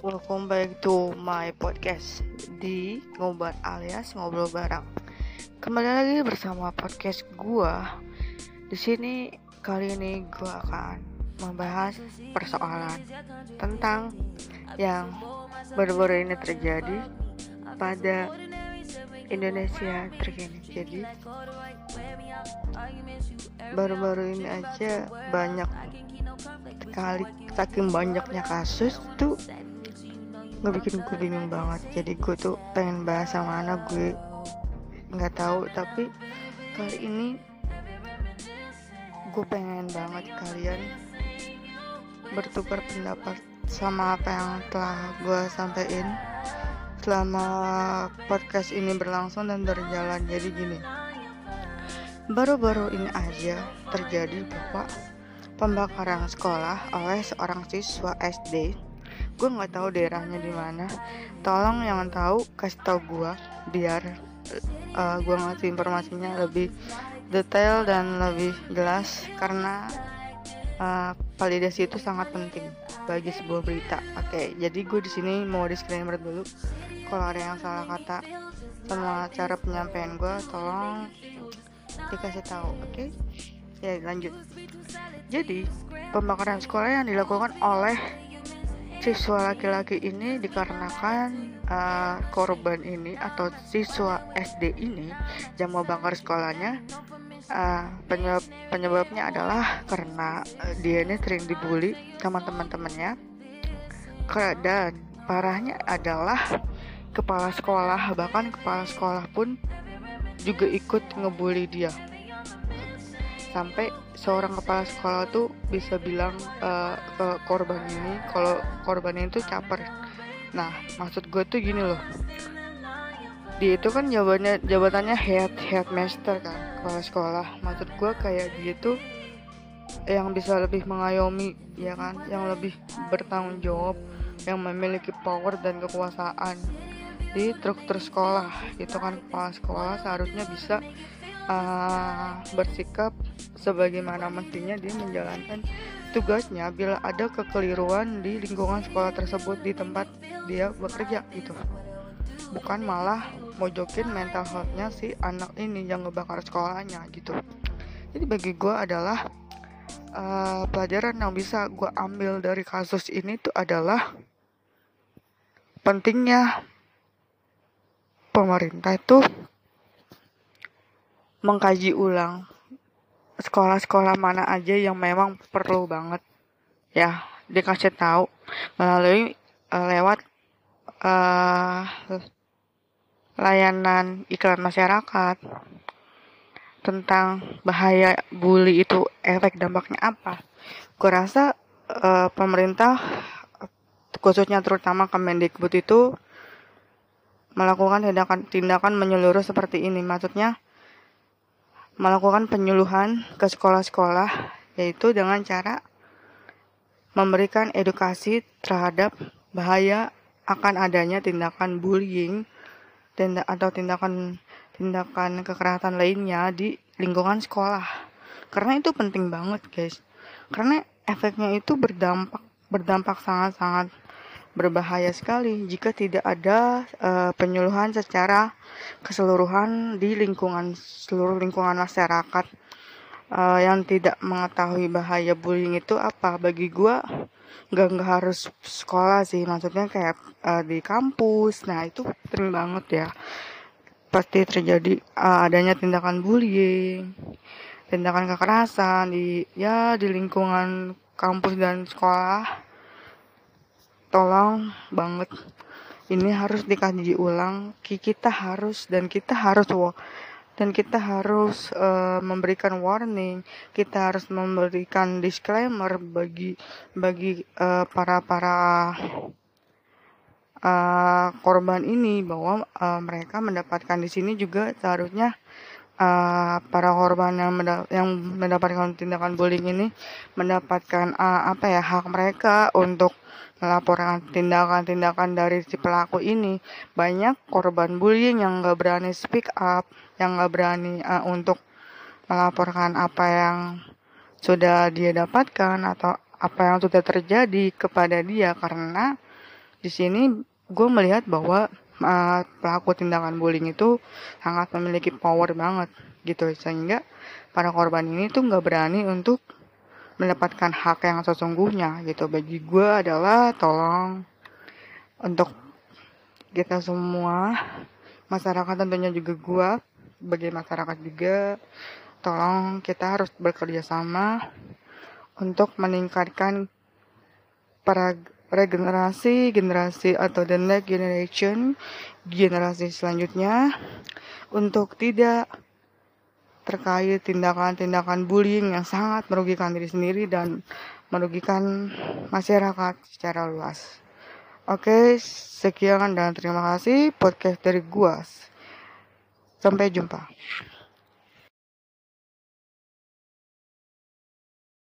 welcome back to my podcast di ngobrol alias ngobrol bareng. Kembali lagi bersama podcast gua. Di sini kali ini gua akan membahas persoalan tentang yang baru-baru ini terjadi pada Indonesia terkini. Jadi baru-baru ini aja banyak kali saking banyaknya kasus tuh nggak bikin gue bingung banget. Jadi gue tuh pengen bahas sama anak gue. Nggak tahu tapi kali ini gue pengen banget kalian bertukar pendapat sama apa yang telah gue sampaikan selama podcast ini berlangsung dan berjalan. Jadi gini baru-baru ini aja terjadi bahwa pembakaran sekolah oleh seorang siswa SD gue nggak tahu daerahnya di mana. Tolong yang tahu kasih tahu gue biar uh, gue ngasih informasinya lebih detail dan lebih jelas karena uh, validasi itu sangat penting bagi sebuah berita. Oke okay, jadi gue di sini mau disclaimer dulu. Kalau ada yang salah kata sama cara penyampaian gue tolong dikasih tahu oke? Okay? ya lanjut. Jadi pembakaran sekolah yang dilakukan oleh siswa laki-laki ini dikarenakan uh, korban ini atau siswa SD ini yang mau bakar sekolahnya uh, penyebab penyebabnya adalah karena uh, dia ini sering dibully sama teman-temannya. Dan parahnya adalah kepala sekolah bahkan kepala sekolah pun juga ikut ngebully dia sampai seorang kepala sekolah tuh bisa bilang uh, ke korban ini kalau korbannya itu caper. Nah maksud gue tuh gini loh. Dia itu kan jawabannya jabatannya head headmaster kan kepala sekolah. Maksud gue kayak dia tuh yang bisa lebih mengayomi ya kan? Yang lebih bertanggung jawab yang memiliki power dan kekuasaan di struktur sekolah itu kan. Kepala sekolah seharusnya bisa uh, bersikap sebagaimana mestinya dia menjalankan tugasnya bila ada kekeliruan di lingkungan sekolah tersebut di tempat dia bekerja gitu. Bukan malah mojokin mental healthnya si anak ini yang ngebakar sekolahnya gitu. Jadi bagi gue adalah uh, pelajaran yang bisa gue ambil dari kasus ini tuh adalah pentingnya pemerintah itu mengkaji ulang sekolah-sekolah mana aja yang memang perlu banget ya dikasih tahu melalui uh, lewat uh, layanan iklan masyarakat tentang bahaya bully itu efek dampaknya apa. Gue rasa uh, pemerintah khususnya terutama Kemendikbud itu melakukan tindakan-tindakan menyeluruh seperti ini. Maksudnya melakukan penyuluhan ke sekolah-sekolah yaitu dengan cara memberikan edukasi terhadap bahaya akan adanya tindakan bullying tindak atau tindakan tindakan kekerasan lainnya di lingkungan sekolah. Karena itu penting banget, guys. Karena efeknya itu berdampak berdampak sangat-sangat berbahaya sekali jika tidak ada uh, penyuluhan secara keseluruhan di lingkungan seluruh lingkungan masyarakat. Uh, yang tidak mengetahui bahaya bullying itu apa? Bagi gue nggak nggak harus sekolah sih. Maksudnya kayak uh, di kampus. Nah itu penting banget ya. Pasti terjadi uh, adanya tindakan bullying tindakan kekerasan di ya di lingkungan kampus dan sekolah tolong banget. Ini harus dikaji ulang. Kita harus dan kita harus dan kita harus uh, memberikan warning. Kita harus memberikan disclaimer bagi bagi uh, para para uh, korban ini bahwa uh, mereka mendapatkan di sini juga seharusnya uh, para korban yang, yang mendapatkan tindakan bullying ini mendapatkan uh, apa ya hak mereka untuk melaporkan tindakan-tindakan dari si pelaku ini. Banyak korban bullying yang nggak berani speak up yang nggak berani uh, untuk melaporkan apa yang sudah dia dapatkan atau apa yang sudah terjadi kepada dia. Karena di sini gue melihat bahwa pelaku tindakan bullying itu sangat memiliki power banget gitu. Sehingga para korban ini tuh nggak berani untuk mendapatkan hak yang sesungguhnya gitu. Bagi gue adalah tolong untuk kita semua masyarakat tentunya juga gue sebagai masyarakat juga tolong kita harus bekerja sama untuk meningkatkan para regenerasi generasi atau the next generation generasi selanjutnya untuk tidak terkait tindakan-tindakan bullying yang sangat merugikan diri sendiri dan merugikan masyarakat secara luas. Oke, sekian dan terima kasih podcast dari gua. Sampai jumpa.